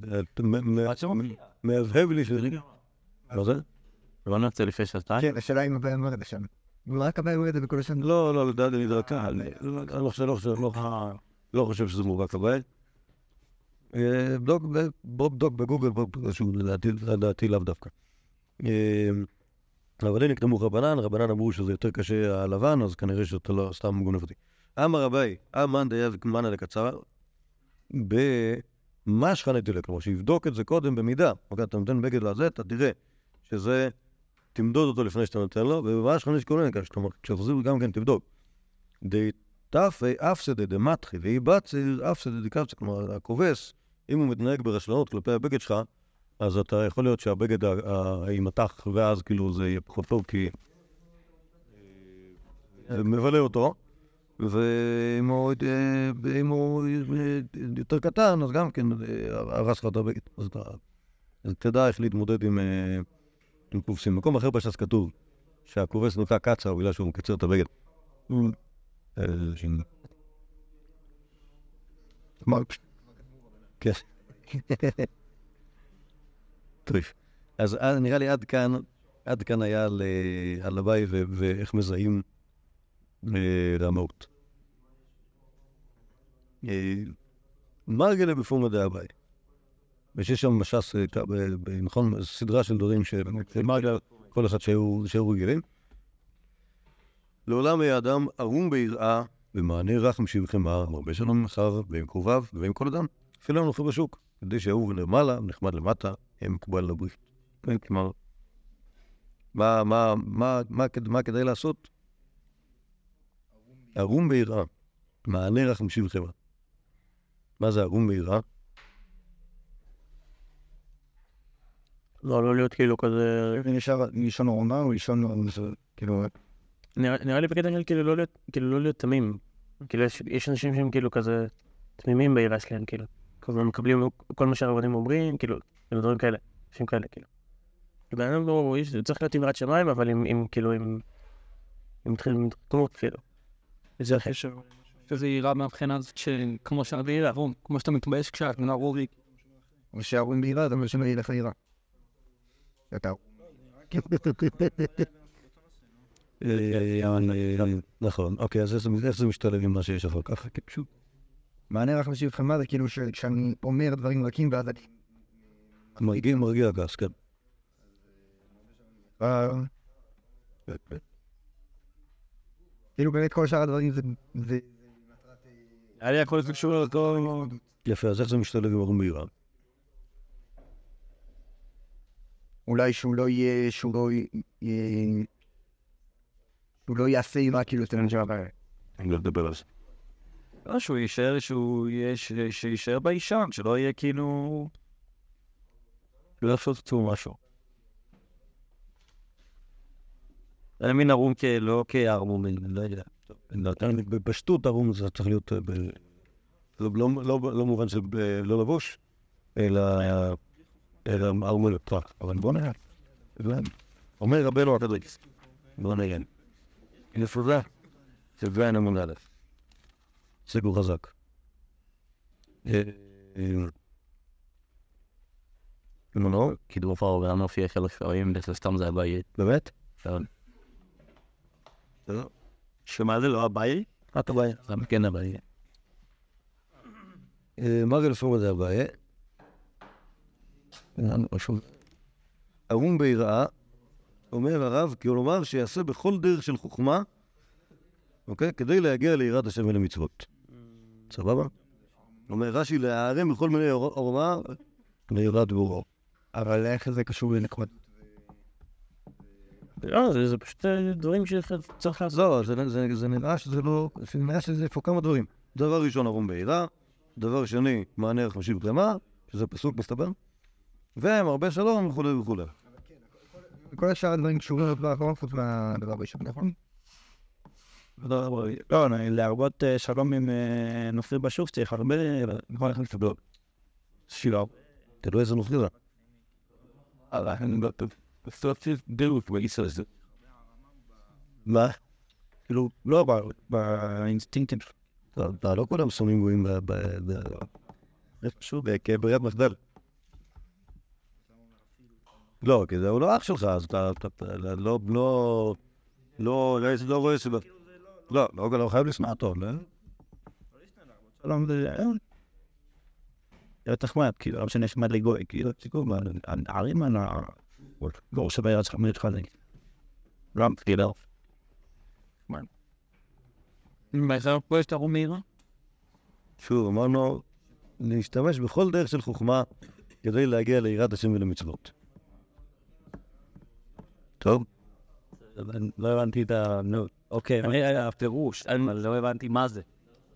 מהבהב לי שזה... מה זה? לא נרצה לפני שעתיים? כן, השאלה אם הבעיה אומר את זה שם. הוא רק הבעיה אומר את זה בכל השנה. לא, לא, לדעתי אני דרכה. אני לא חושב, לא לא לא שזה מובהק הבעיה. בדוק, ב- בוא בדוק בגוגל, לדעתי, לאו דווקא. אה, אבל הנה קדמו רבנן, רבנן אמרו שזה יותר קשה הלבן, אז כנראה שאתה לא סתם גונב אותי. אמר רבי, אמן דיה ומנה לקצר, במשכה נטילה, כלומר שיבדוק את זה קודם במידה. אוקיי, אתה נותן בגד לזה, אתה תראה שזה, תמדוד אותו לפני שאתה נותן לו, ובמשכה נשקולן, כלומר, כשתחזיר גם כן תבדוק. דתפי אפסדי דמטחי ואי בציר אפסדי דקפצה, כלומר, הכובס, אם הוא מתנהג ברשלנות כלפי הבגד שלך, אז אתה יכול להיות שהבגד יימתח, ואז כאילו זה יהיה פחות טוב, כי אה, מבלה אותו, אה, ואם הוא אה, יותר קטן, אז גם כן אה, הרס לך את הבגד. אז תדע איך להתמודד עם, עם קופסים. במקום אחר בש"ס כתוב שהכובס נקרא קצר בגלל שהוא מקצר את הבגד. כן. אז נראה לי עד כאן, עד כאן היה על, ו- ואיך מזהים אה. אה, מרגלה בפורמה דהוואי. ויש שם מש"ס, אה, ב- נכון, סדרה של דברים שמרגלה, כל אחד שהיו רגילים. לעולם היה אדם ערום ביראה, במענה משיבכם ההר, מרבה שלום אחיו, ועם קרוביו, ועם כל אדם. אפילו הנוכחי בשוק, כדי שאהוב למעלה, נחמד למטה, יהיה מקובל לברית. כן, כלומר, מה, מה, מה, מה, מה כדאי לעשות? ערום ביראה, מענה רך משיבכם. מה זה ערום ביראה? לא, לא להיות כאילו כזה... נשאר לישון עורמה או לישון, כאילו, נראה לי בקטע של כאילו לא להיות, כאילו לא להיות תמים. כאילו יש, אנשים שהם כאילו כזה תמימים ביראה שלהם, כאילו. כל הזמן מקבלים כל מה שהרבנים אומרים, כאילו, דברים כאלה. אנשים כאלה, כאילו. בן אדם לא, יש, צריך להיות עם יראת שמיים, אבל עם, כאילו, עם... עם תחומות, כאילו. זה אחר. שזה יראה מהבחינה הזאת שכמו שהרבי יראה, כמו שאתה מתבייש כשאתה נערורי. או שההורים בעירה, אתה אומר שלא ילך לעירה. אתה... אה, נכון, אוקיי, אז איך זה- משתלב עם מה שיש אחר כך? פשוט... מענה רק משיב זה כאילו ש- כשאני אומר דברים רכים ואז אני... מרגיע, מרגיע גס, כן. אה, כאילו באמת כל שאר הדברים זה... זה- היה לי הכל קשור לאותו... יפה, אז איך זה משתלב עם בהירה? אולי שהוא לא יהיה... שהוא לא יהיה... שהוא לא יעשה עם כאילו יותר נשמע בעיה. אני לא אדבר על זה. לא, שהוא יישאר, שהוא יהיה, שיישאר בישן, שלא יהיה כאילו... לא יפוצצו משהו. אני מין ערום. לא כערמום, אני לא יודע. לא. בפשטות ארום זה צריך להיות אה. לא- לא- לא לא במובן של אה, לא לבוש, אלא ארום לפרק. אבל בוא נראה. אומר רבנו הקדוש. בוא נראה. נפרדה. שבוען עמוד א'. סגור חזק. אה, אה, נו, נו, קידום פאור גם מופיע חלק פעמים, זה סתם זה הבעיה. באמת? כן. שמה זה לא הבעיה? רק הבעיה. זה כן הבעיה. אה, מה זה לפורמה זה הבעיה? ערום ביראה, אומר הרב, כלומר שיעשה בכל דרך של חוכמה, אוקיי? כדי להגיע ליראת השם ולמצוות. סבבה? אומר רש"י, להיערם בכל מיני עור- עורמה ליראת בוראו. אבל איך זה קשור לנחמד? לא, זה זה פשוט אה, דברים שצריך לעשות. לא, זה, זה, זה נראה שזה לא... זה נראה שזה פה כמה דברים. דבר ראשון, ערום ביראה. דבר שני, מענה ערך משיב קלמה, שזה פסוק מסתבר. ומרבה שלום וכולי וכולי. כל השאר הדברים קשורים לדבר האחרון חוץ מהדבר הראשון, נכון? לא, לא, להרבות אה, שלום עם אה, נופלים בשוק צריך הרבה... נכון, איך לקבל? שילה. תלוי איזה נוכלי זה. מה? כאילו, לא, באינסטינקטים. לא כולם שונאים גויים ב... ב- כברירת מחדל. לא, כי הוא לא אח שלך, אז אתה אתה לא... לא... לא... לא לא רואה סיבה. לא, לא לא חייב לשנוא אותו, לא? שלום זה... אה, זה נחמד, כאילו, לא משנה שמה לגוי, כאילו, תיקו, הערים על ה... גור שווה ירד שלך מתחזק. רם, כאילו. מה, פה יש את הרום מהירה? שוב, אמרנו, להשתמש בכל דרך של חוכמה כדי להגיע ליראת השם ולמצוות. טוב? לא הבנתי את ה... נו, אוקיי, אני- הפירוש, אבל לא הבנתי מה זה.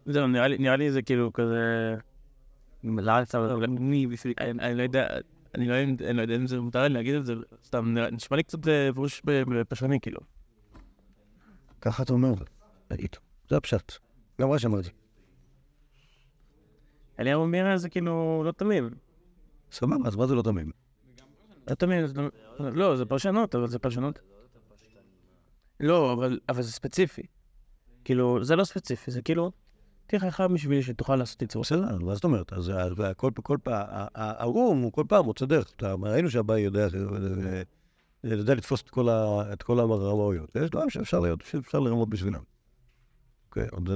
נראה לי- זה כאילו כזה... לאן אתה... מי בשביל... אני אני לא יודע, אני לא יודע אני לא יודע אם זה מותר לי להגיד את זה, סתם נשמע לי קצת אה, פירוש ב- פשרני כאילו. ככה אתה אומר. תגיד. זה הפשט. גם רש"י אמר את זה. אליהו מירה זה כאילו לא תמים. סבבה, אז מה זה לא תמים? לא תמים, לא- לא, זה פרשנות, אבל זה פרשנות. לא, אבל, אבל זה ספציפי. כאילו, זה לא ספציפי, זה כאילו, תהיה חכם בשביל שתוכל לעשות ייצור. בסדר, מה זאת אומרת? אז אז כל פעם, הערום הוא כל פעם מוצא דרך. ראינו שהבאי יודע אה, יודע לתפוס את כל הרמאויות. יש דברים שאפשר לרמות בשבילם. אוקיי, עוד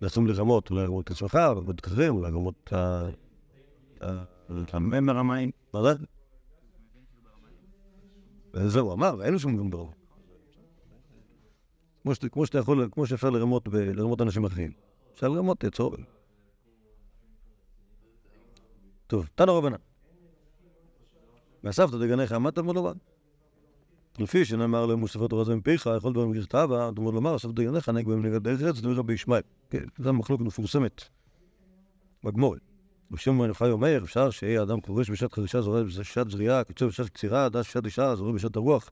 דרכים לרמות, לרמות את עצמך, לרמות את אחרים, לרמות את ה... המם הרמאים. מה זה? וזהו, אמר, אין לו שום גם ברוב. כמו שאתה- כמו שאתה יכול, כמו שאפשר לרמות ב- לרמות אנשים אחרים. אפשר לרמות את צור. טוב, תנו רבנן. ואספת דגניך, מה תלמוד לומר? לפי שנאמר להם מוספת תורה זה מפיך, יכול דבר מגרסת אבא, תלמוד לומר, אספת דגניך, נהג בהם נגד דרך ארץ, דברי רבי ישמעאל. כן, זו מחלוקת מפורסמת. בגמורת. בשם מנוחי אומר, אפשר שיהיה אדם חורש בשעת חרישה, זורק בשעת זריעה, קצר בשעת קצירה, דש בשעת אישה, זורק בשעת הרוח.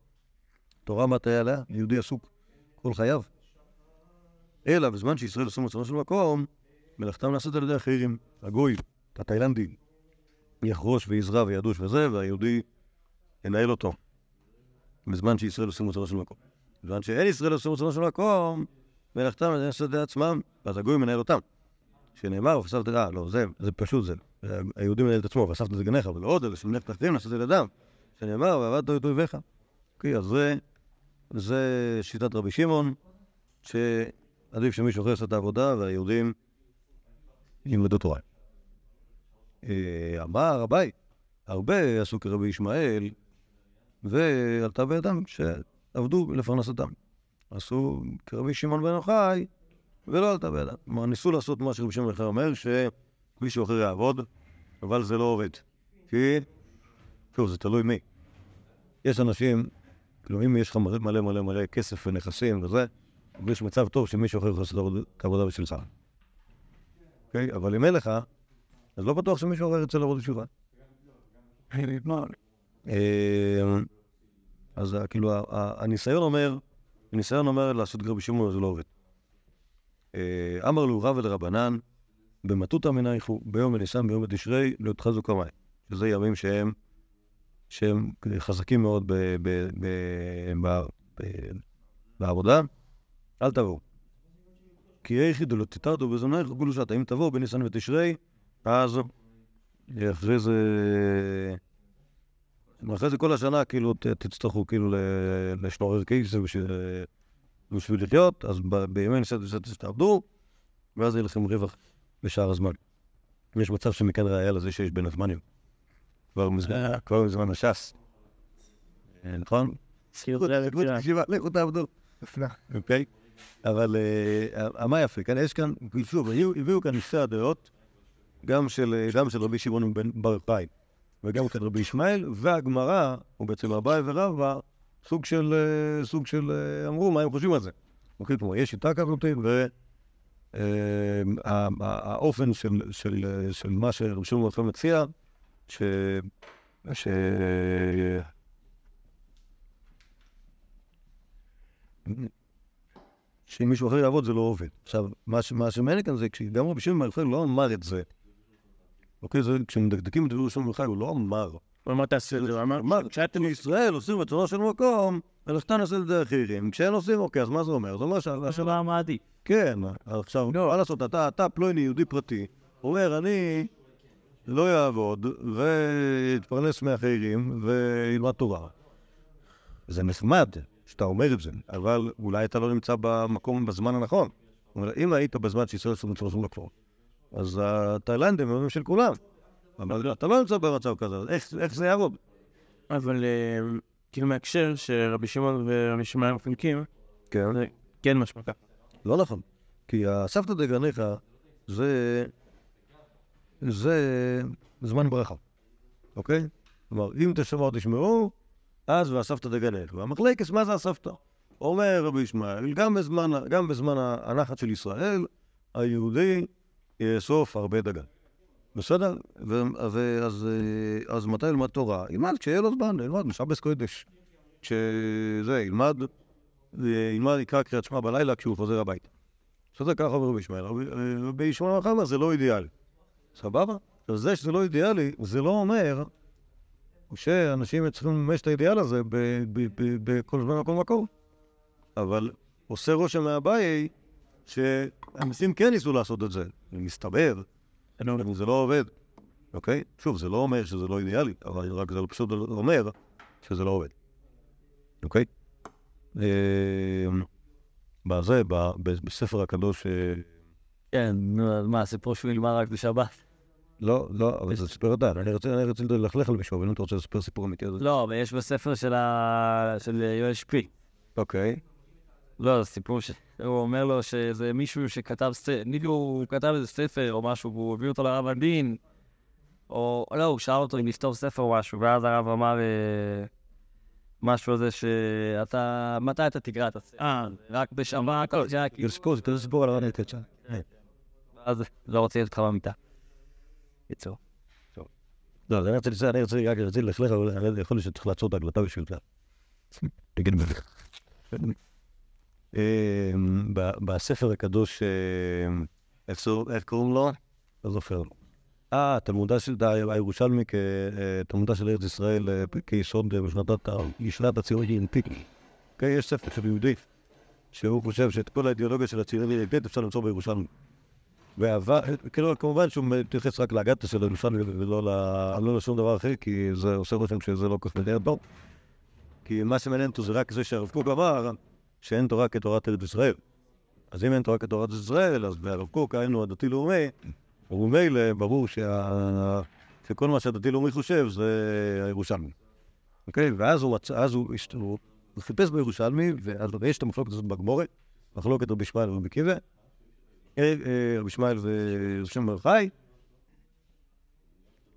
תורה מה תהיה עליה? יהודי עסוק כל חייו. אלא בזמן שישראל עשו מצבו של מקום, מלאכתם נעשית על ידי אחרים, הגוי, התאילנדי, יחרוש ויזרע וידוש וזה, והיהודי ינהל אותו. בזמן שישראל עשו מצבו של מקום. בזמן שאין ישראל עשו מצבו של מקום, מלאכתם נעשית על ידי עצמם, ואז הגוי מנהל אותם. שנאמר, וסבת, אה, לא, זה, זה פשוט זה. היהודי מנהל את עצמו, ואספת את גניך, אבל עוד אלה שמלאכת אחרים נעשית על ידם. שנאמר, ועבדת את אויביך. אוקיי, אז זה, זה שיטת רבי שמעון, שעדיף שמישהו אחר יעשה את העבודה והיהודים ילמדו תורה. אה, אמר אביי, הרבה עשו כרבי ישמעאל, ועלתה בידם שעבדו לפרנסתם. עשו כרבי שמעון בן יוחאי, ולא עלתה בידם. כלומר, ניסו לעשות מה שרבי שמעון בן אומר, שמישהו אחר יעבוד, אבל זה לא עובד. כי, שוב, זה תלוי מי. יש אנשים, כאילו, אם יש לך מלא מלא מלא מלא כסף ונכסים וזה, יש מצב טוב שמישהו אחר יכול לעשות את העבודה בשבילך. אוקיי? אבל אם אין לך, אז לא בטוח שמישהו אחר ירצה לעבוד בשבילך. אה, אז ה- כאילו, הניסיון אומר, הניסיון אומר לעשות גרבי שמעון זה לא עובד. אה, אמר לו רב ולרבנן, במטותא מנייכו, ביום בניסן, ביום בתשרי, לא תחזו קמאי. שזה ימים שהם, שהם חזקים מאוד ב, ב, ב, ב, ב, בעבודה, אל תבואו. כי איכי דלא תתרתו בזמנייך כולו שעת. אם תבואו בניסן ותשרי, אז אחרי זה... אחרי זה כל השנה כאילו תצטרכו כאילו ל- לשנורר כיס בשביל, לחיות, אז בימי ניסן תעבדו, ואז יהיה לכם רווח בשאר הזמן. יש מצב שמכאן ראיה לזה שיש בין הזמנים. כבר מזמן, כבר מזמן הש"ס. אה, נכון? לכו תעבדו. אוקיי? אבל אה, מה יפה? כאן יש כאן, שוב, הביאו כאן שתי הדעות, גם של אה, רבי שמעון בן בר יוחאי וגם של רבי ישמעאל, והגמרא, או בעצם אביי ורבא, סוג של, אה, סוג של, אה, אמרו מה הם חושבים על זה. אוקיי, כלומר, יש שיטה כזאת, והאופן של, אה, מה שרבי שמעון בר מציע, ש... ש... שאם מישהו אחר יעבוד זה לא עובד. עכשיו, מה, שמעניין כאן זה כשגם רבי שמעון יוחאי לא אמר את זה. אוקיי, זה כשמדקדקים את דברי שמעון יוחאי הוא לא אמר. הוא אמר תעשה את זה, הוא אמר, כשאתם בישראל עושים רצונו של מקום, ולכתן נעשה את זה אחרים. כשהם עושים, אוקיי, אז מה זה אומר? זה אומר שהשאלה... השאלה מה עדיף. כן, עכשיו, מה לעשות, אתה, פלוני יהודי פרטי, אומר, אני לא יעבוד ויתפרנס מאחרים וילמד תורה. זה נחמד שאתה אומר את זה, אבל אולי אתה לא נמצא במקום בזמן הנכון. זאת אומרת, אם היית בזמן שישראל עשו מצוות לכפור, אז התאילנדים הם של כולם. אבל אתה לא נמצא במצב כזה, אז איך, זה יעבוד? אבל אה, כאילו מההקשר שרבי שמעון ורבי שמעון חולקים, כן. כן משמע ככה. לא נכון. כי הסבתא דגניך זה... זה זמן ברכה, אוקיי? כלומר, אם תשמעו תשמעו, אז והסבתא דגניך. והמחלקס, מה זה הסבתא? אומר רבי ישמעאל, גם בזמן, גם בזמן הנחת של ישראל, היהודי יאסוף הרבה דגן. בסדר? ואז אז מתי ילמד תורה? ילמד כשיהיה לו זמן, ילמד משבס קודש. כשזה, ילמד, ילמד, יקרא קריאת שמע בלילה כשהוא חוזר הביתה. בסדר, ככה אומר רבי ישמעאל. רבי- ישמעאל אומר, זה לא אידיאלי. סבבה? עכשיו, זה שזה לא אידיאלי, זה לא אומר שאנשים צריכים לממש את האידיאל הזה בכל זמן ובכל מקום. אבל עושה רושם מהבעיה שאנשים כן ניסו לעשות את זה. מסתבר, זה לא עובד, אוקיי? שוב, זה לא אומר שזה לא אידיאלי, אבל רק זה פשוט אומר שזה לא עובד, אוקיי? אה, בזה, בספר הקדוש, אה, כן, נו, אז מה, הסיפור שהוא נגמר רק בשבת? לא, לא, אבל זה סיפור עדיין, אני רוצה אני רוצה ללכלך על מישהו, אבל אם אתה רוצה לספר סיפור אמיתי, אז... לא, אבל יש בספר של יואל שפי. אוקיי. לא, זה סיפור ש... הוא אומר לו שזה מישהו שכתב ספר, נגיד הוא כתב איזה ספר או משהו, והוא הביא אותו לרב הדין, או לא, הוא שאל אותו אם לכתוב ספר או משהו, ואז הרב אמר אה, משהו על זה שאתה, מתי אתה תקרא את הספר? אה, רק בשבת, או שהיה כאילו, זה סיפור, זה סיפור על הרב קצ'ה. אז לא רוצה להיות לך במיטה. בקיצור. לא, אז אני רוצה לצאת, אני רוצה רק רציתי ללכלך, אבל אני יכול להיות שצריך לעצור את ההקלטה בשביל זה. תגיד לי. אה, בספר הקדוש, אה, איך קוראים לו? לא זוכר. אה, תלמודה של, הירושלמי, כ- אה, של ארץ ישראל כיסוד ישנת הציונות היהודית. אוקיי, יש ספר של יהודי, שהוא חושב שאת כל האידיאולוגיה של הציונות היהודית אפשר למצוא בירושלמי. ועבר, כאילו, כמובן שהוא מתייחס רק לאגדתא של ירושלמי ולא לא לשום דבר אחר, כי זה עושה רושם שזה לא כל כך טוב. כי מה שמעניין אותו זה רק זה שהרב קוק אמר שאין תורה כתורת ארץ ישראל. אז אם אין תורה כתורת ארץ ישראל, אז בהרב קוק, היינו הדתי-לאומי, וממילא ברור שה... שכל מה שהדתי-לאומי חושב זה הירושלמי. אוקיי? ואז הוא, אז הוא, הוא, חיפש בירושלמי, ואז יש את המחלוקת הזאת בגמורת, מחלוקת רבי ישמעאל ורבי עקיבא. אה, אה, רבי ישמעאל בר חי,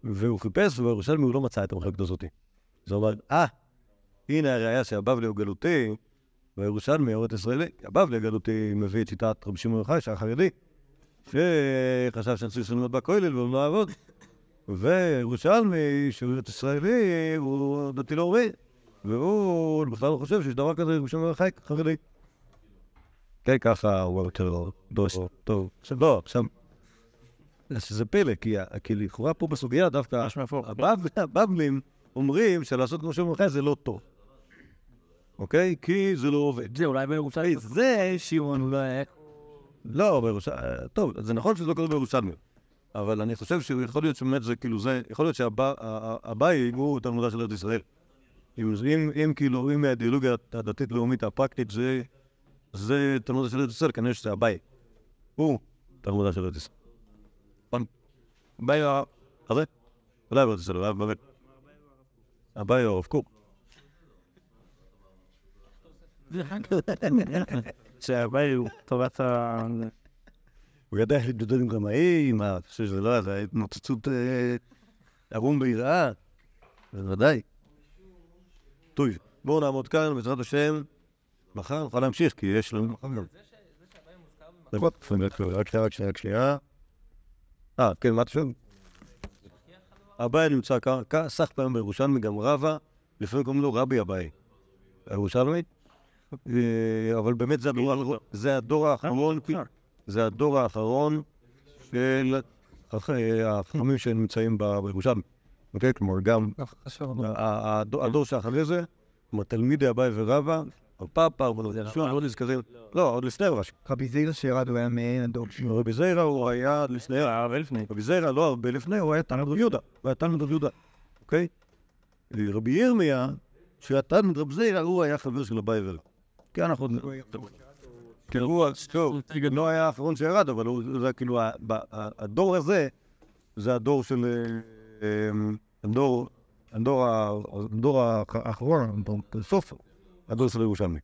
והוא חיפש, ובירושלמי הוא לא מצא את המחלוקת הזאת. אז הוא אמר, אה, הנה הראייה שהבבלי הוא גלותי, והירושלמי הוא ישראלי. הבבלי הגלותי מביא את שיטת רבי שמעון חי, שהיה חרדי, שחשב שאני צריך ללמוד בכולל ולא לעבוד. וירושלמי, שהוא ארץ ישראלי, הוא דתי לאומי, והוא בכלל לא חושב שיש דבר כזה רבי שמעון חי חרדי. כן, ככה הוא יותר דוש, טוב. עכשיו לא, עכשיו... שזה פלא, כי, לכאורה פה בסוגיה דווקא הבבלים אומרים שלעשות כמו בר חי זה לא טוב. אוקיי? כי זה לא עובד. זה אולי בירושלים. זה שמעון אולי... לא, בירושלים... טוב, זה נכון שזה לא קורה בירושלמי. אבל אני חושב שיכול להיות שבאמת זה כאילו זה... יכול להיות שהבאי הוא תלמודה של ארץ ישראל. אם כאילו, אם האידיאולוגיה הדתית-לאומית הפרקטית זה... זה תלמודה של ארץ ישראל, כנראה שזה הבאי. הוא תלמודה של ארץ ישראל. הבאי הוא... הזה? אולי בארץ ישראל, אולי באמת. הבאי הוא הרב קוק. שהבעיה הוא טובת ה... הוא ידע איך להתמודד עם רמאים, מה, אתה חושב שזה לא זה התנוצצות אה, ערום ביראה, בוודאי. טוב, בואו נעמוד כאן, בעזרת השם, מחר נוכל להמשיך, כי יש לנו גם. רק שנייה, רק שנייה, רק שנייה, רק שנייה. אה, כן, מה אתה שואל? אביי נמצא כ- סך פעמים בירושלמי, גם רבא, לפעמים קוראים לו רבי אביי. הירושלמי? אה, אבל באמת זה הדור האחרון- זה הדור האחרון, זה הדור האחרון של הח- החכמים שנמצאים ב- בירושלים. אוקיי? כלומר, גם הדור הדור שאחרי זה, כלומר, תלמידי אביי ורבא, הפאפה, שוב, לא נזכרים, לא, עוד לפני רש"י. רבי זירא שירד הוא היה מעין הדור שלו. רבי זיירא הוא היה עוד לפני, היה הרבה לפני. רבי זיירא לא הרבה לפני, הוא היה תלמיד רבי יהודה, הוא היה תלמיד רבי יהודה, אוקיי? רבי ירמיה, שהיה תלמיד רבי זיירא, הוא היה חבר של אביי ורבא. כי אנחנו... כן, הוא, טוב, לא היה האחרון שירד, אבל הוא, זה כאילו, הדור הזה, זה הדור של... אה, אה, הדור, הדור האחרון, סוף הדור של ירושלמי.